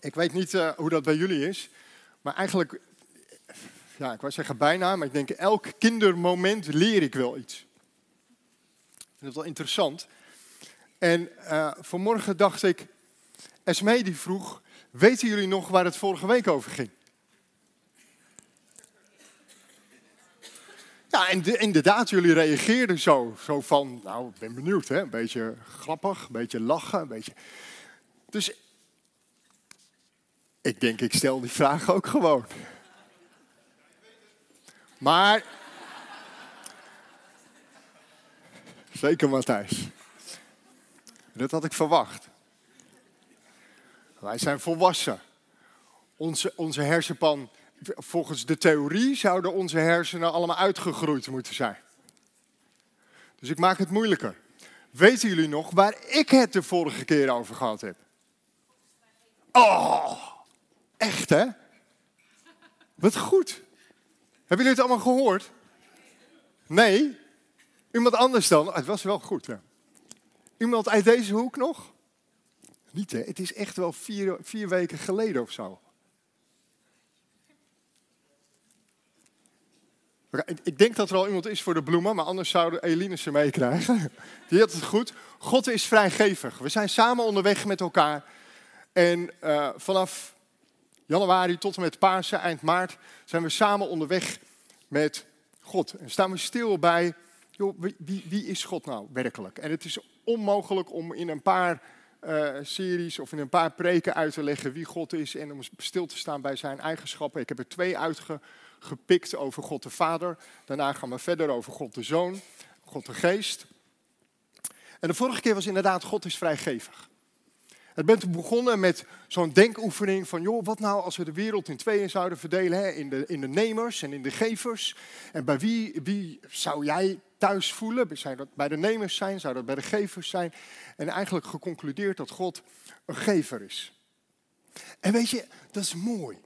Ik weet niet uh, hoe dat bij jullie is, maar eigenlijk, ja, ik wou zeggen bijna, maar ik denk elk kindermoment leer ik wel iets. Ik vind het wel interessant. En uh, vanmorgen dacht ik, Esmee die vroeg, weten jullie nog waar het vorige week over ging? Ja, en de, inderdaad, jullie reageerden zo, zo van, nou, ik ben benieuwd, hè? een beetje grappig, een beetje lachen, een beetje... Dus ik denk, ik stel die vraag ook gewoon. Maar, zeker Matthijs, dat had ik verwacht. Wij zijn volwassen. Onze, onze hersenpan volgens de theorie zouden onze hersenen allemaal uitgegroeid moeten zijn. Dus ik maak het moeilijker. Weten jullie nog waar ik het de vorige keer over gehad heb? Oh, echt hè? Wat goed. Hebben jullie het allemaal gehoord? Nee? Iemand anders dan? Het was wel goed. Hè? Iemand uit deze hoek nog? Niet hè? Het is echt wel vier, vier weken geleden of zo. Ik denk dat er al iemand is voor de bloemen, maar anders zouden Eline ze meekrijgen. Die had het goed. God is vrijgevig. We zijn samen onderweg met elkaar. En uh, vanaf januari tot en met Pasen, eind maart, zijn we samen onderweg met God. En staan we stil bij, joh, wie, wie is God nou werkelijk? En het is onmogelijk om in een paar uh, series of in een paar preken uit te leggen wie God is en om stil te staan bij zijn eigenschappen. Ik heb er twee uitge gepikt over God de Vader. Daarna gaan we verder over God de Zoon, God de Geest. En de vorige keer was inderdaad, God is vrijgevig. Het bent begonnen met zo'n denkoefening van, joh, wat nou als we de wereld in tweeën zouden verdelen, hè? In, de, in de nemers en in de gevers. En bij wie, wie zou jij thuis voelen? Zou dat bij de nemers zijn? Zou dat bij de gevers zijn? En eigenlijk geconcludeerd dat God een gever is. En weet je, dat is mooi.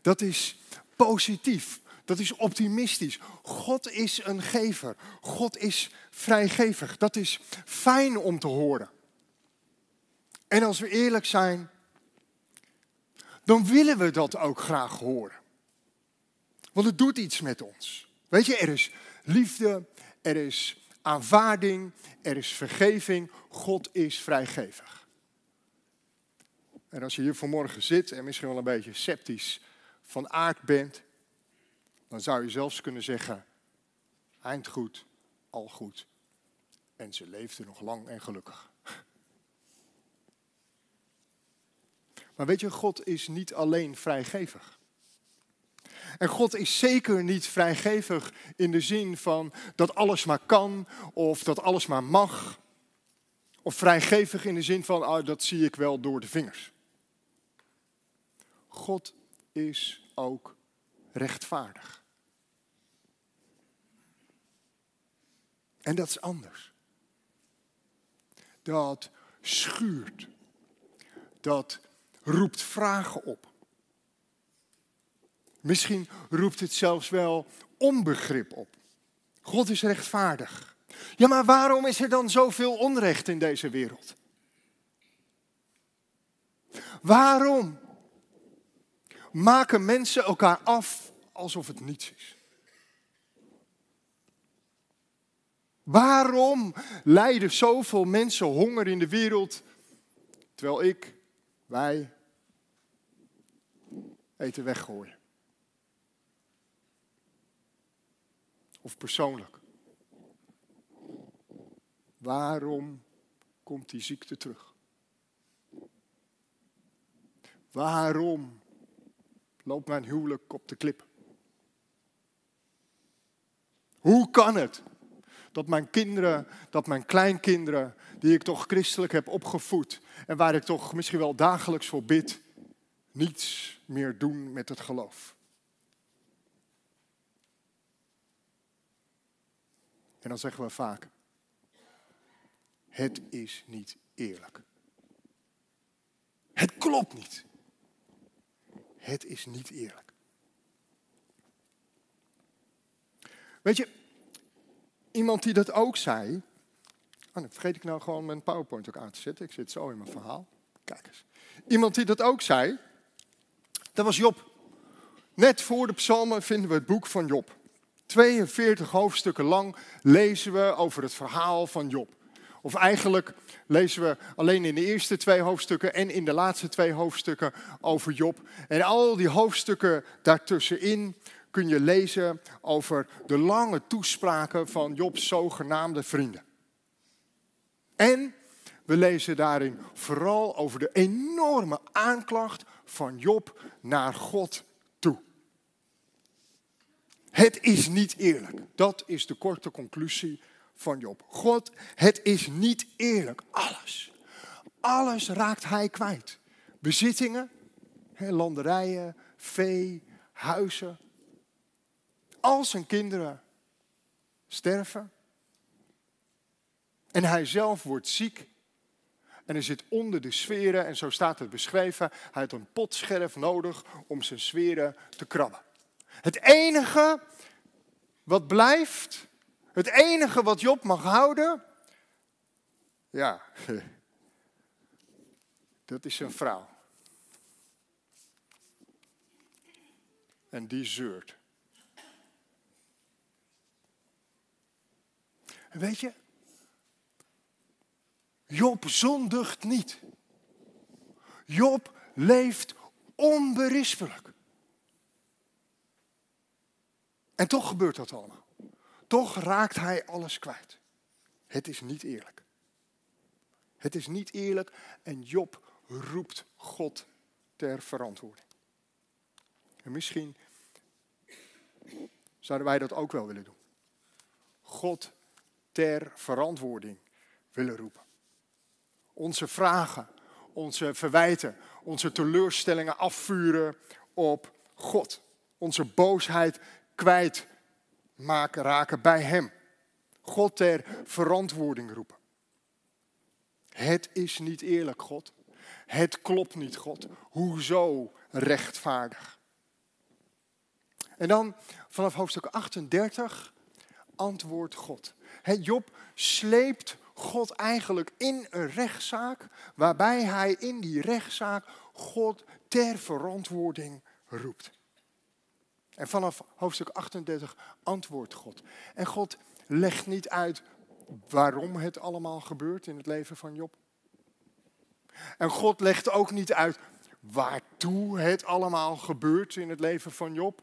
Dat is positief. Dat is optimistisch. God is een gever. God is vrijgevig. Dat is fijn om te horen. En als we eerlijk zijn, dan willen we dat ook graag horen. Want het doet iets met ons. Weet je, er is liefde, er is aanvaarding, er is vergeving. God is vrijgevig. En als je hier vanmorgen zit en misschien wel een beetje sceptisch van aard bent, dan zou je zelfs kunnen zeggen, eind goed, al goed. En ze leefde nog lang en gelukkig. Maar weet je, God is niet alleen vrijgevig. En God is zeker niet vrijgevig in de zin van dat alles maar kan of dat alles maar mag. Of vrijgevig in de zin van oh, dat zie ik wel door de vingers. God is ook rechtvaardig. En dat is anders. Dat schuurt. Dat roept vragen op. Misschien roept het zelfs wel onbegrip op. God is rechtvaardig. Ja, maar waarom is er dan zoveel onrecht in deze wereld? Waarom maken mensen elkaar af alsof het niets is. Waarom lijden zoveel mensen honger in de wereld, terwijl ik, wij, eten weggooien? Of persoonlijk. Waarom komt die ziekte terug? Waarom loopt mijn huwelijk op de klip. Hoe kan het dat mijn kinderen, dat mijn kleinkinderen, die ik toch christelijk heb opgevoed en waar ik toch misschien wel dagelijks voor bid, niets meer doen met het geloof? En dan zeggen we vaak, het is niet eerlijk. Het klopt niet. Het is niet eerlijk. Weet je, iemand die dat ook zei. Oh, dan vergeet ik nou gewoon mijn PowerPoint ook aan te zetten. Ik zit zo in mijn verhaal. Kijk eens. Iemand die dat ook zei, dat was Job. Net voor de psalmen vinden we het boek van Job. 42 hoofdstukken lang lezen we over het verhaal van Job. Of eigenlijk lezen we alleen in de eerste twee hoofdstukken en in de laatste twee hoofdstukken over Job. En al die hoofdstukken daartussenin kun je lezen over de lange toespraken van Jobs zogenaamde vrienden. En we lezen daarin vooral over de enorme aanklacht van Job naar God toe. Het is niet eerlijk. Dat is de korte conclusie van Job. God, het is niet eerlijk. Alles. Alles raakt hij kwijt. Bezittingen, landerijen, vee, huizen. Al zijn kinderen sterven. En hij zelf wordt ziek. En hij zit onder de sferen, en zo staat het beschreven. Hij had een potscherf nodig om zijn sferen te krabben. Het enige wat blijft, het enige wat Job mag houden, ja, dat is zijn vrouw. En die zeurt. Weet je, Job zondigt niet. Job leeft onberispelijk. En toch gebeurt dat allemaal. Toch raakt hij alles kwijt. Het is niet eerlijk. Het is niet eerlijk en Job roept God ter verantwoording. En misschien zouden wij dat ook wel willen doen. God ter verantwoording willen roepen. Onze vragen, onze verwijten, onze teleurstellingen afvuren op God. Onze boosheid kwijt maken, raken bij Hem. God ter verantwoording roepen. Het is niet eerlijk, God. Het klopt niet, God. Hoezo rechtvaardig? En dan vanaf hoofdstuk 38 antwoordt God. Job sleept God eigenlijk in een rechtszaak, waarbij hij in die rechtszaak God ter verantwoording roept. En vanaf hoofdstuk 38 antwoordt God. En God legt niet uit waarom het allemaal gebeurt in het leven van Job. En God legt ook niet uit waartoe het allemaal gebeurt in het leven van Job.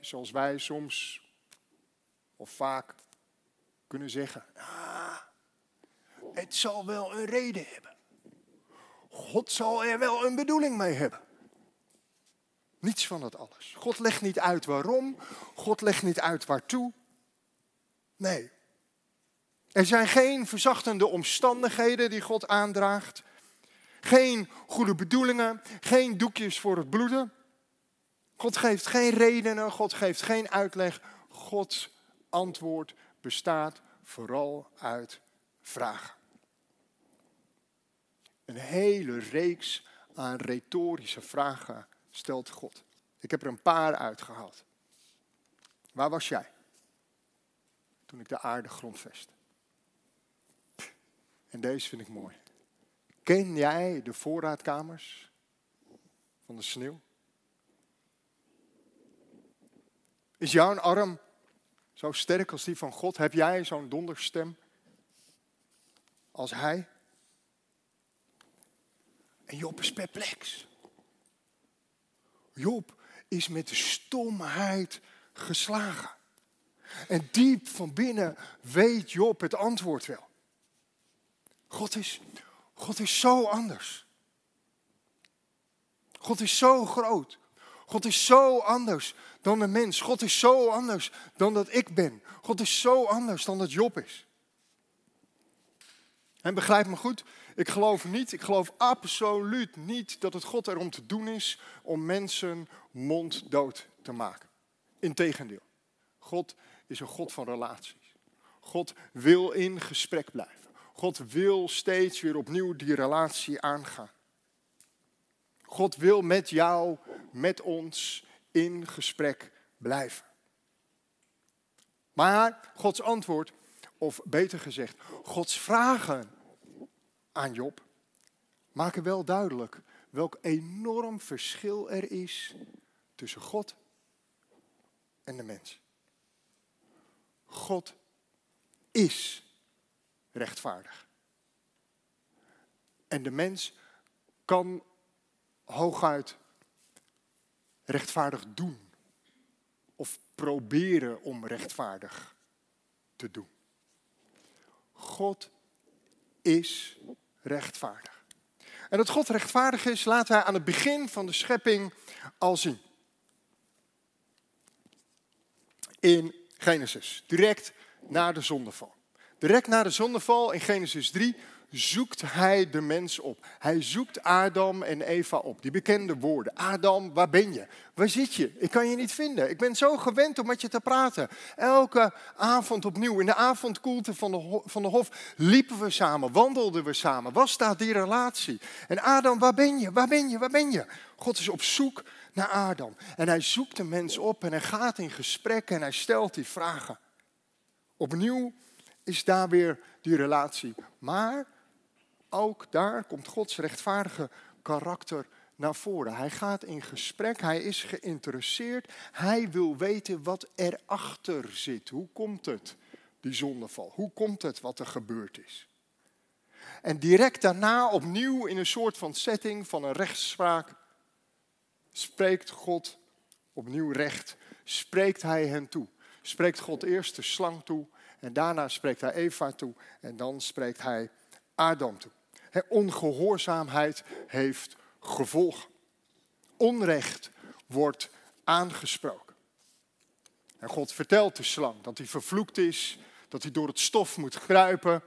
zoals wij soms of vaak kunnen zeggen. Ah, het zal wel een reden hebben. God zal er wel een bedoeling mee hebben. Niets van dat alles. God legt niet uit waarom. God legt niet uit waartoe. Nee. Er zijn geen verzachtende omstandigheden die God aandraagt. Geen goede bedoelingen. Geen doekjes voor het bloeden. God geeft geen redenen. God geeft geen uitleg. Gods antwoord bestaat vooral uit vragen. Een hele reeks aan retorische vragen stelt God. Ik heb er een paar uitgehaald. Waar was jij toen ik de aarde grondvest? En deze vind ik mooi. Ken jij de voorraadkamers van de sneeuw? Is jouw arm zo sterk als die van God? Heb jij zo'n donderstem als hij? En Job is perplex. Job is met de stomheid geslagen. En diep van binnen weet Job het antwoord wel. God is, God is zo anders. God is zo groot. God is zo anders dan een mens. God is zo anders dan dat ik ben. God is zo anders dan dat Job is. En begrijp me goed, ik geloof niet, ik geloof absoluut niet dat het God erom te doen is om mensen monddood te maken. Integendeel, God is een God van relaties. God wil in gesprek blijven. God wil steeds weer opnieuw die relatie aangaan. God wil met jou, met ons in gesprek blijven. Maar Gods antwoord, of beter gezegd, Gods vragen aan Job maken wel duidelijk welk enorm verschil er is tussen God en de mens. God is rechtvaardig. En de mens kan hooguit rechtvaardig doen. Of proberen om rechtvaardig te doen. God is rechtvaardig. En dat God rechtvaardig is, laat hij aan het begin van de schepping al zien. In Genesis, direct na de zondeval. Direct na de zondeval in Genesis 3 zoekt hij de mens op. Hij zoekt Adam en Eva op. Die bekende woorden. Adam, waar ben je? Waar zit je? Ik kan je niet vinden. Ik ben zo gewend om met je te praten. Elke avond opnieuw. In de avondkoelte van de, van de hof liepen we samen, wandelden we samen. Was daar die relatie? En Adam, waar ben je? Waar ben je? Waar ben je? God is op zoek naar Adam. En hij zoekt de mens op en hij gaat in gesprek en hij stelt die vragen. Opnieuw is daar weer die relatie. Maar ook daar komt Gods rechtvaardige karakter naar voren. Hij gaat in gesprek, hij is geïnteresseerd, hij wil weten wat erachter zit. Hoe komt het, die zondeval? Hoe komt het wat er gebeurd is? En direct daarna, opnieuw in een soort van setting van een rechtspraak, spreekt God opnieuw recht, spreekt hij hen toe. Spreekt God eerst de slang toe en daarna spreekt hij Eva toe en dan spreekt hij Adam toe ongehoorzaamheid heeft gevolgen. Onrecht wordt aangesproken. En God vertelt de slang dat hij vervloekt is, dat hij door het stof moet kruipen.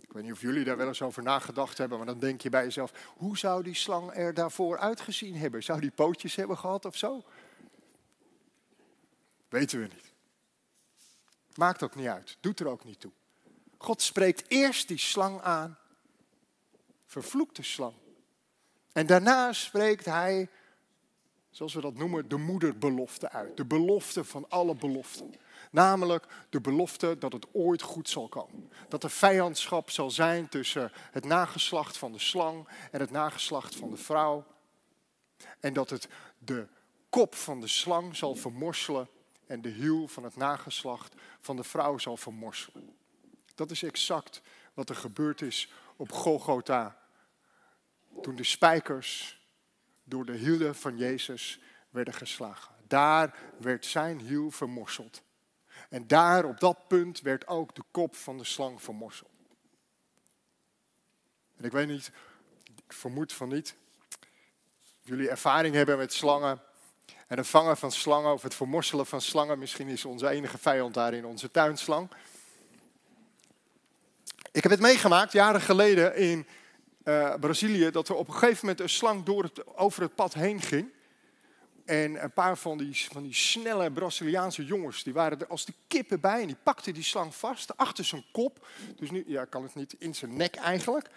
Ik weet niet of jullie daar wel eens over nagedacht hebben, maar dan denk je bij jezelf, hoe zou die slang er daarvoor uitgezien hebben? Zou die pootjes hebben gehad of zo? Weten we niet. Maakt ook niet uit, doet er ook niet toe. God spreekt eerst die slang aan vervloekte slang. En daarna spreekt hij, zoals we dat noemen, de moederbelofte uit. De belofte van alle beloften. Namelijk de belofte dat het ooit goed zal komen. Dat er vijandschap zal zijn tussen het nageslacht van de slang en het nageslacht van de vrouw. En dat het de kop van de slang zal vermorselen en de hiel van het nageslacht van de vrouw zal vermorselen. Dat is exact wat er gebeurd is op Golgotha. Toen de spijkers door de hielen van Jezus werden geslagen. Daar werd zijn hiel vermorseld. En daar op dat punt werd ook de kop van de slang vermorseld. En ik weet niet, ik vermoed van niet, jullie ervaring hebben met slangen. En het vangen van slangen of het vermorselen van slangen. Misschien is onze enige vijand daarin onze tuinslang. Ik heb het meegemaakt jaren geleden in uh, Brazilië. Dat er op een gegeven moment een slang door het, over het pad heen ging. En een paar van die, van die snelle Braziliaanse jongens, die waren er als de kippen bij. En die pakten die slang vast achter zijn kop. Dus nu ja, kan het niet in zijn nek eigenlijk.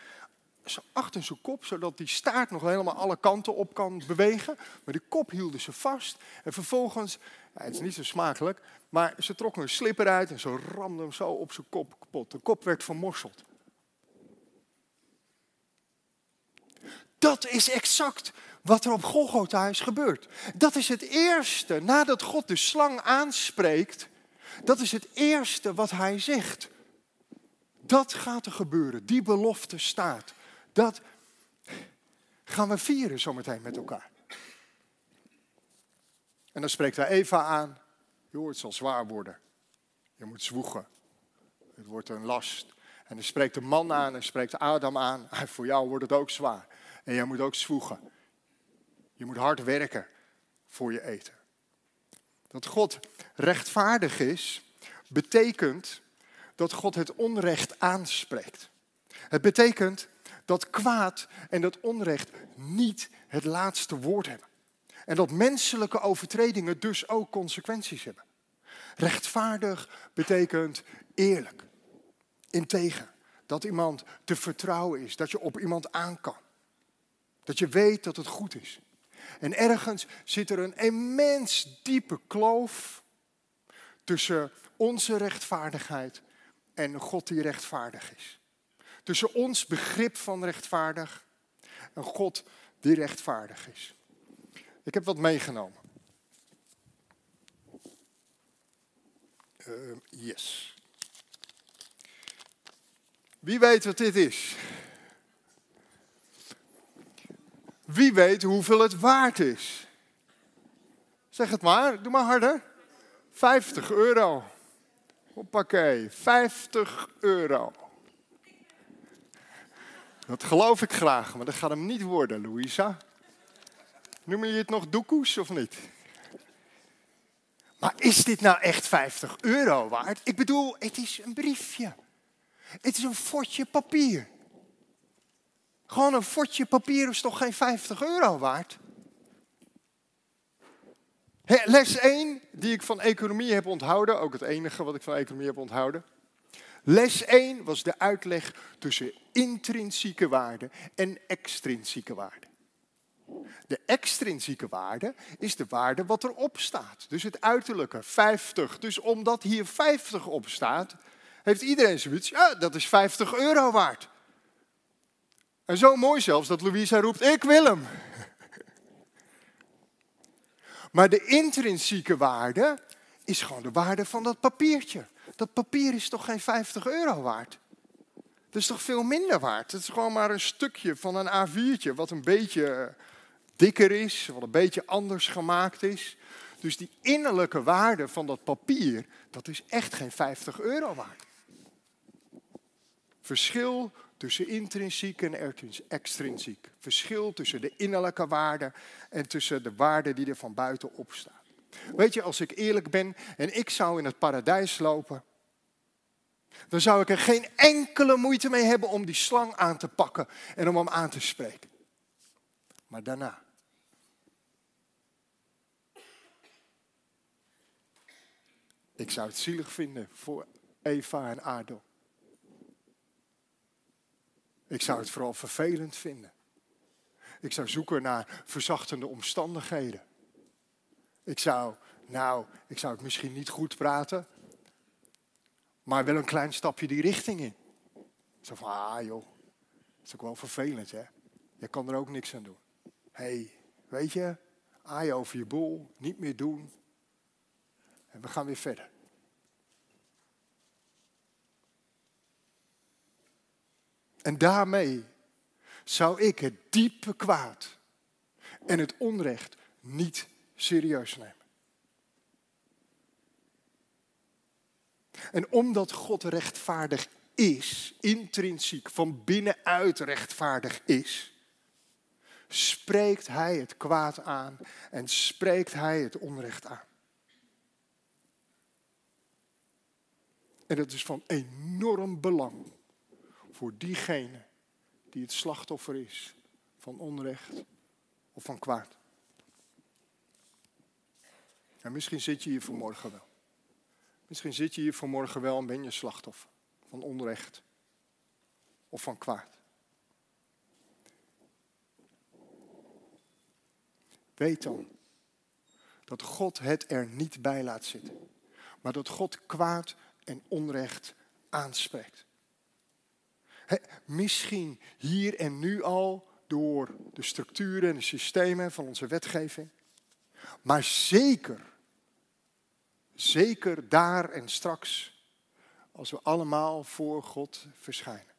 Achter zijn kop, zodat die staart nog helemaal alle kanten op kan bewegen. Maar die kop hielden ze vast. En vervolgens, het is niet zo smakelijk, maar ze trokken een slipper uit en ze ramden hem zo op zijn kop kapot. De kop werd vermorseld. Dat is exact wat er op Golgotha is gebeurd. Dat is het eerste, nadat God de slang aanspreekt, dat is het eerste wat hij zegt. Dat gaat er gebeuren, die belofte staat. Dat gaan we vieren zometeen met elkaar. En dan spreekt hij Eva aan. Joh, het zal zwaar worden. Je moet zwoegen. Het wordt een last. En dan spreekt de man aan en spreekt Adam aan. Voor jou wordt het ook zwaar. En jij moet ook zwoegen. Je moet hard werken voor je eten. Dat God rechtvaardig is, betekent dat God het onrecht aanspreekt. Het betekent dat kwaad en dat onrecht niet het laatste woord hebben. En dat menselijke overtredingen dus ook consequenties hebben. Rechtvaardig betekent eerlijk, integer. Dat iemand te vertrouwen is, dat je op iemand aan kan. Dat je weet dat het goed is. En ergens zit er een immens diepe kloof tussen onze rechtvaardigheid en God die rechtvaardig is. Tussen ons begrip van rechtvaardig en God die rechtvaardig is. Ik heb wat meegenomen. Uh, yes. Wie weet wat dit is? Wie weet hoeveel het waard is? Zeg het maar, doe maar harder. 50 euro. Hoppakee, 50 euro. Dat geloof ik graag, maar dat gaat hem niet worden, Louisa. Noem je het nog doekoes of niet? Maar is dit nou echt 50 euro waard? Ik bedoel, het is een briefje. Het is een fotje papier. Gewoon een fotje papier is toch geen 50 euro waard? Les 1, die ik van economie heb onthouden, ook het enige wat ik van economie heb onthouden. Les 1 was de uitleg tussen intrinsieke waarde en extrinsieke waarde. De extrinsieke waarde is de waarde wat erop staat. Dus het uiterlijke, 50. Dus omdat hier 50 op staat, heeft iedereen zoiets, ja, dat is 50 euro waard. En zo mooi zelfs dat Louisa roept, ik wil hem. Maar de intrinsieke waarde is gewoon de waarde van dat papiertje. Dat papier is toch geen 50 euro waard? Dat is toch veel minder waard? Het is gewoon maar een stukje van een A4'tje wat een beetje dikker is, wat een beetje anders gemaakt is. Dus die innerlijke waarde van dat papier, dat is echt geen 50 euro waard. Verschil tussen intrinsiek en extrinsiek. Verschil tussen de innerlijke waarde en tussen de waarde die er van buiten op staat. Weet je, als ik eerlijk ben en ik zou in het paradijs lopen, dan zou ik er geen enkele moeite mee hebben om die slang aan te pakken en om hem aan te spreken. Maar daarna. Ik zou het zielig vinden voor Eva en Adel. Ik zou het vooral vervelend vinden. Ik zou zoeken naar verzachtende omstandigheden. Ik zou, nou, ik zou het misschien niet goed praten, maar wel een klein stapje die richting in. Zo van, ah joh, dat is ook wel vervelend hè. Je kan er ook niks aan doen. Hé, hey, weet je, aai over je bol, niet meer doen. En we gaan weer verder. En daarmee zou ik het diepe kwaad en het onrecht niet serieus nemen. En omdat God rechtvaardig is, intrinsiek, van binnenuit rechtvaardig is, spreekt Hij het kwaad aan en spreekt Hij het onrecht aan. En dat is van enorm belang voor diegene die het slachtoffer is van onrecht of van kwaad. En misschien zit je hier vanmorgen wel. Misschien zit je hier vanmorgen wel en ben je slachtoffer van onrecht of van kwaad. Weet dan dat God het er niet bij laat zitten, maar dat God kwaad en onrecht aanspreekt misschien hier en nu al door de structuren en de systemen van onze wetgeving. Maar zeker, zeker daar en straks, als we allemaal voor God verschijnen.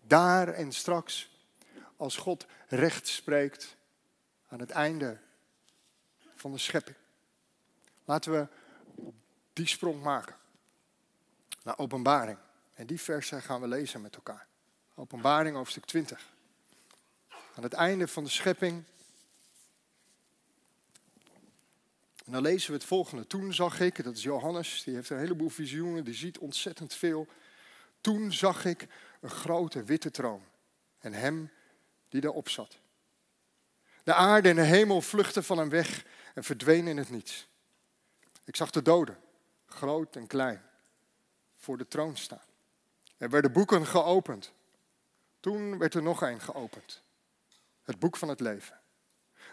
Daar en straks, als God recht spreekt aan het einde van de schepping. Laten we die sprong maken naar openbaring. En die versen gaan we lezen met elkaar. Openbaring hoofdstuk 20. Aan het einde van de schepping. En dan lezen we het volgende. Toen zag ik, dat is Johannes, die heeft een heleboel visioenen, die ziet ontzettend veel. Toen zag ik een grote witte troon en hem die daarop zat. De aarde en de hemel vluchtten van hem weg en verdwenen in het niets. Ik zag de doden, groot en klein, voor de troon staan. Er werden boeken geopend. Toen werd er nog een geopend. Het boek van het leven.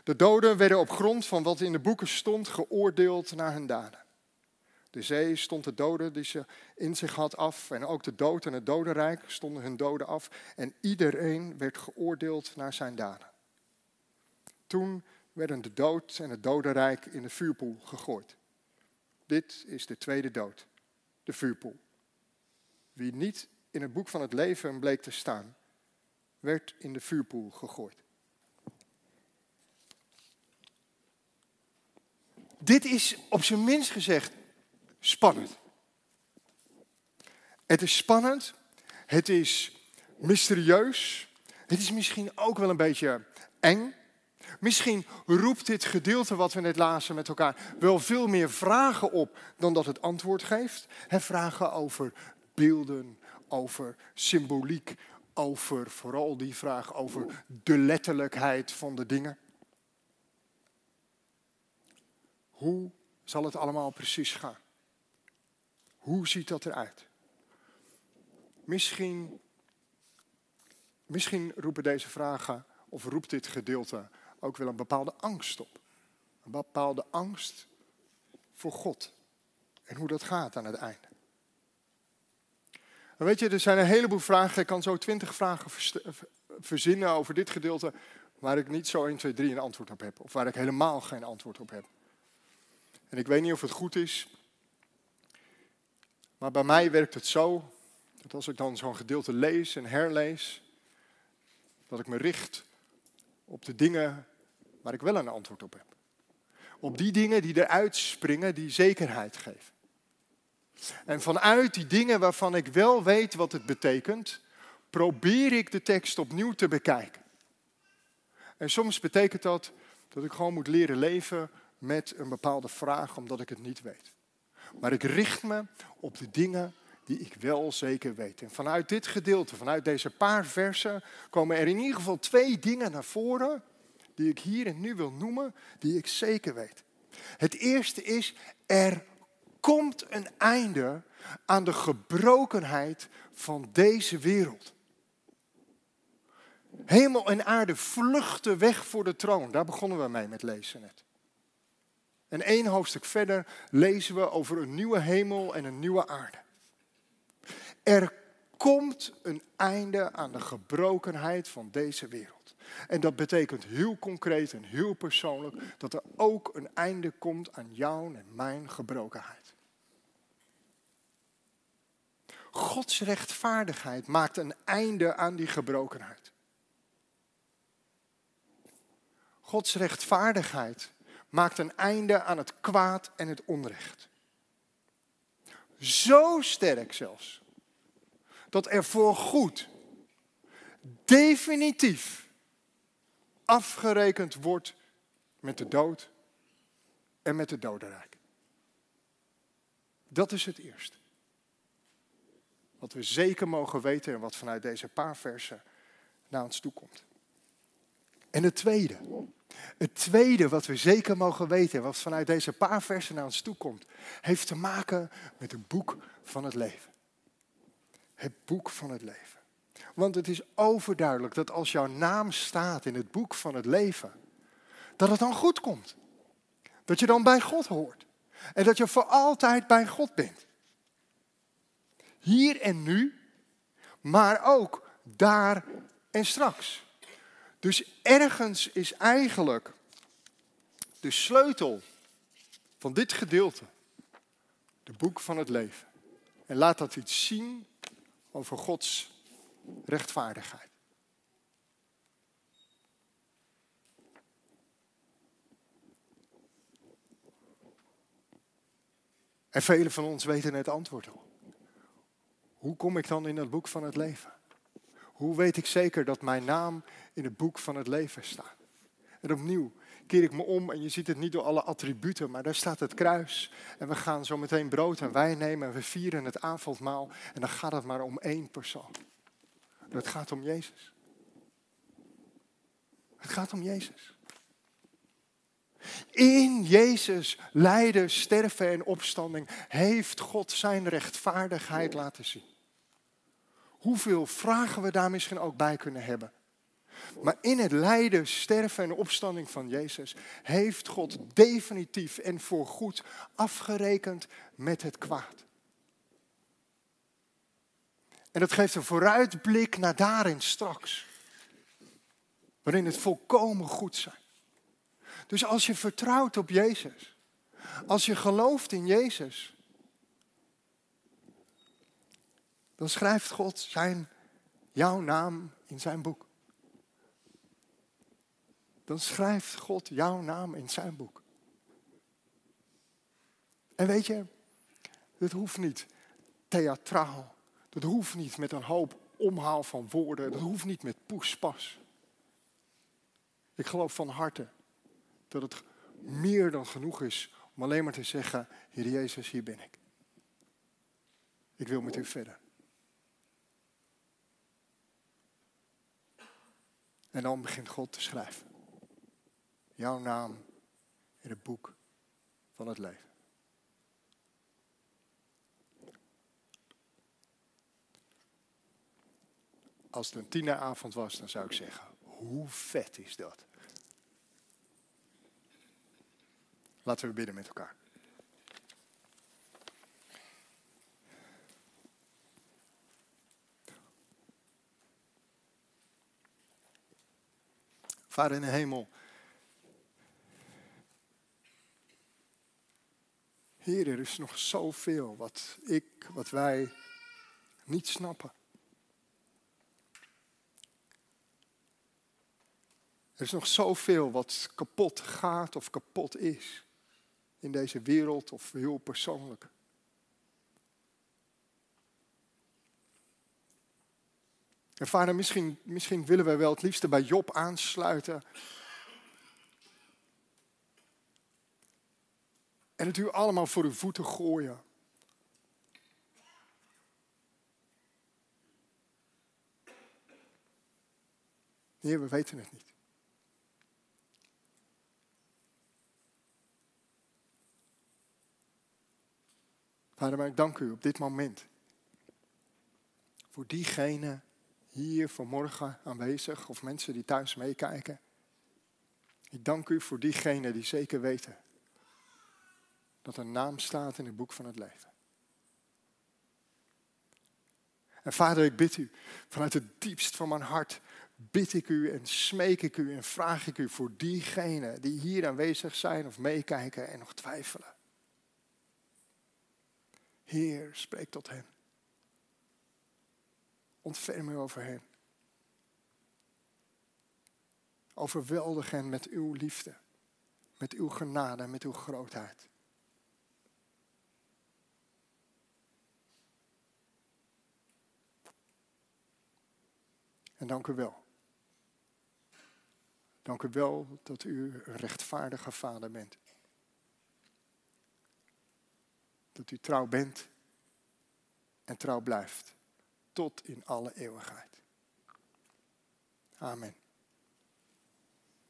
De doden werden op grond van wat in de boeken stond geoordeeld naar hun daden. De zee stond de doden die ze in zich had af. En ook de dood en het dodenrijk stonden hun doden af. En iedereen werd geoordeeld naar zijn daden. Toen werden de dood en het dodenrijk in de vuurpoel gegooid. Dit is de tweede dood, de vuurpoel. Wie niet in het boek van het leven bleek te staan, werd in de vuurpoel gegooid. Dit is op zijn minst gezegd spannend. Het is spannend, het is mysterieus, het is misschien ook wel een beetje eng. Misschien roept dit gedeelte wat we net lazen met elkaar wel veel meer vragen op dan dat het antwoord geeft. He, vragen over beelden, over symboliek, over vooral die vraag over de letterlijkheid van de dingen. Hoe zal het allemaal precies gaan? Hoe ziet dat eruit? Misschien, misschien roepen deze vragen, of roept dit gedeelte ook wel een bepaalde angst op. Een bepaalde angst voor God. En hoe dat gaat aan het einde. Weet je, er zijn een heleboel vragen. Ik kan zo twintig vragen verzinnen over dit gedeelte. Waar ik niet zo 1, 2, 3 een antwoord op heb. Of waar ik helemaal geen antwoord op heb. En ik weet niet of het goed is. Maar bij mij werkt het zo. Dat als ik dan zo'n gedeelte lees en herlees. Dat ik me richt op de dingen waar ik wel een antwoord op heb. Op die dingen die eruit springen, die zekerheid geven. En vanuit die dingen waarvan ik wel weet wat het betekent, probeer ik de tekst opnieuw te bekijken. En soms betekent dat dat ik gewoon moet leren leven met een bepaalde vraag, omdat ik het niet weet. Maar ik richt me op de dingen die ik wel zeker weet. En vanuit dit gedeelte, vanuit deze paar versen, komen er in ieder geval twee dingen naar voren die ik hier en nu wil noemen, die ik zeker weet. Het eerste is, er komt een einde aan de gebrokenheid van deze wereld. Hemel en aarde vluchten weg voor de troon. Daar begonnen we mee met lezen net. En één hoofdstuk verder lezen we over een nieuwe hemel en een nieuwe aarde. Er komt een einde aan de gebrokenheid van deze wereld. En dat betekent heel concreet en heel persoonlijk dat er ook een einde komt aan jouw en mijn gebrokenheid. Gods rechtvaardigheid maakt een einde aan die gebrokenheid. Gods rechtvaardigheid maakt een einde aan het kwaad en het onrecht. Zo sterk zelfs, dat er voor goed, definitief, afgerekend wordt met de dood en met de dodenrijk. Dat is het eerste. Wat we zeker mogen weten en wat vanuit deze paar versen naar ons toe komt. En het tweede. Het tweede wat we zeker mogen weten, wat vanuit deze paar versen naar ons toe komt, heeft te maken met het boek van het leven. Het boek van het leven. Want het is overduidelijk dat als jouw naam staat in het boek van het leven, dat het dan goed komt. Dat je dan bij God hoort. En dat je voor altijd bij God bent. Hier en nu, maar ook daar en straks. Dus ergens is eigenlijk de sleutel van dit gedeelte de boek van het leven. En laat dat iets zien over Gods rechtvaardigheid. En velen van ons weten het antwoord al. Hoe kom ik dan in het boek van het leven? Hoe weet ik zeker dat mijn naam in het boek van het leven staat? En opnieuw keer ik me om en je ziet het niet door alle attributen, maar daar staat het kruis. En we gaan zo meteen brood en wijn nemen en we vieren het avondmaal. En dan gaat het maar om één persoon. Het gaat om Jezus. Het gaat om Jezus. In Jezus lijden, sterven en opstanding heeft God zijn rechtvaardigheid laten zien. Hoeveel vragen we daar misschien ook bij kunnen hebben. Maar in het lijden, sterven en opstanding van Jezus heeft God definitief en voorgoed afgerekend met het kwaad. En dat geeft een vooruitblik naar daarin straks. Waarin het volkomen goed zijn. Dus als je vertrouwt op Jezus, als je gelooft in Jezus, dan schrijft God zijn, jouw naam in zijn boek. Dan schrijft God jouw naam in zijn boek. En weet je, het hoeft niet theatraal. Dat hoeft niet met een hoop omhaal van woorden. Dat hoeft niet met poespas. Ik geloof van harte dat het meer dan genoeg is om alleen maar te zeggen, Heer Jezus, hier ben ik. Ik wil met u verder. En dan begint God te schrijven. Jouw naam in het boek van het leven. Als het een tieneravond was, dan zou ik zeggen, hoe vet is dat? Laten we bidden met elkaar. Vader in de hemel. Heer, er is nog zoveel wat ik, wat wij niet snappen. Er is nog zoveel wat kapot gaat of kapot is in deze wereld of heel persoonlijk. En vader, misschien, misschien willen we wel het liefste bij Job aansluiten. En het u allemaal voor uw voeten gooien. Heer, we weten het niet. Vader, maar ik dank u op dit moment. Voor diegene hier vanmorgen aanwezig of mensen die thuis meekijken. Ik dank u voor diegenen die zeker weten dat een naam staat in het boek van het leven. En vader, ik bid u vanuit het diepst van mijn hart, bid ik u en smeek ik u en vraag ik u voor diegenen die hier aanwezig zijn of meekijken en nog twijfelen. Heer, spreek tot hen. Ontferm u over hen. Overweldig hen met uw liefde, met uw genade, met uw grootheid. En dank u wel. Dank u wel dat u een rechtvaardige vader bent. Dat u trouw bent en trouw blijft tot in alle eeuwigheid. Amen.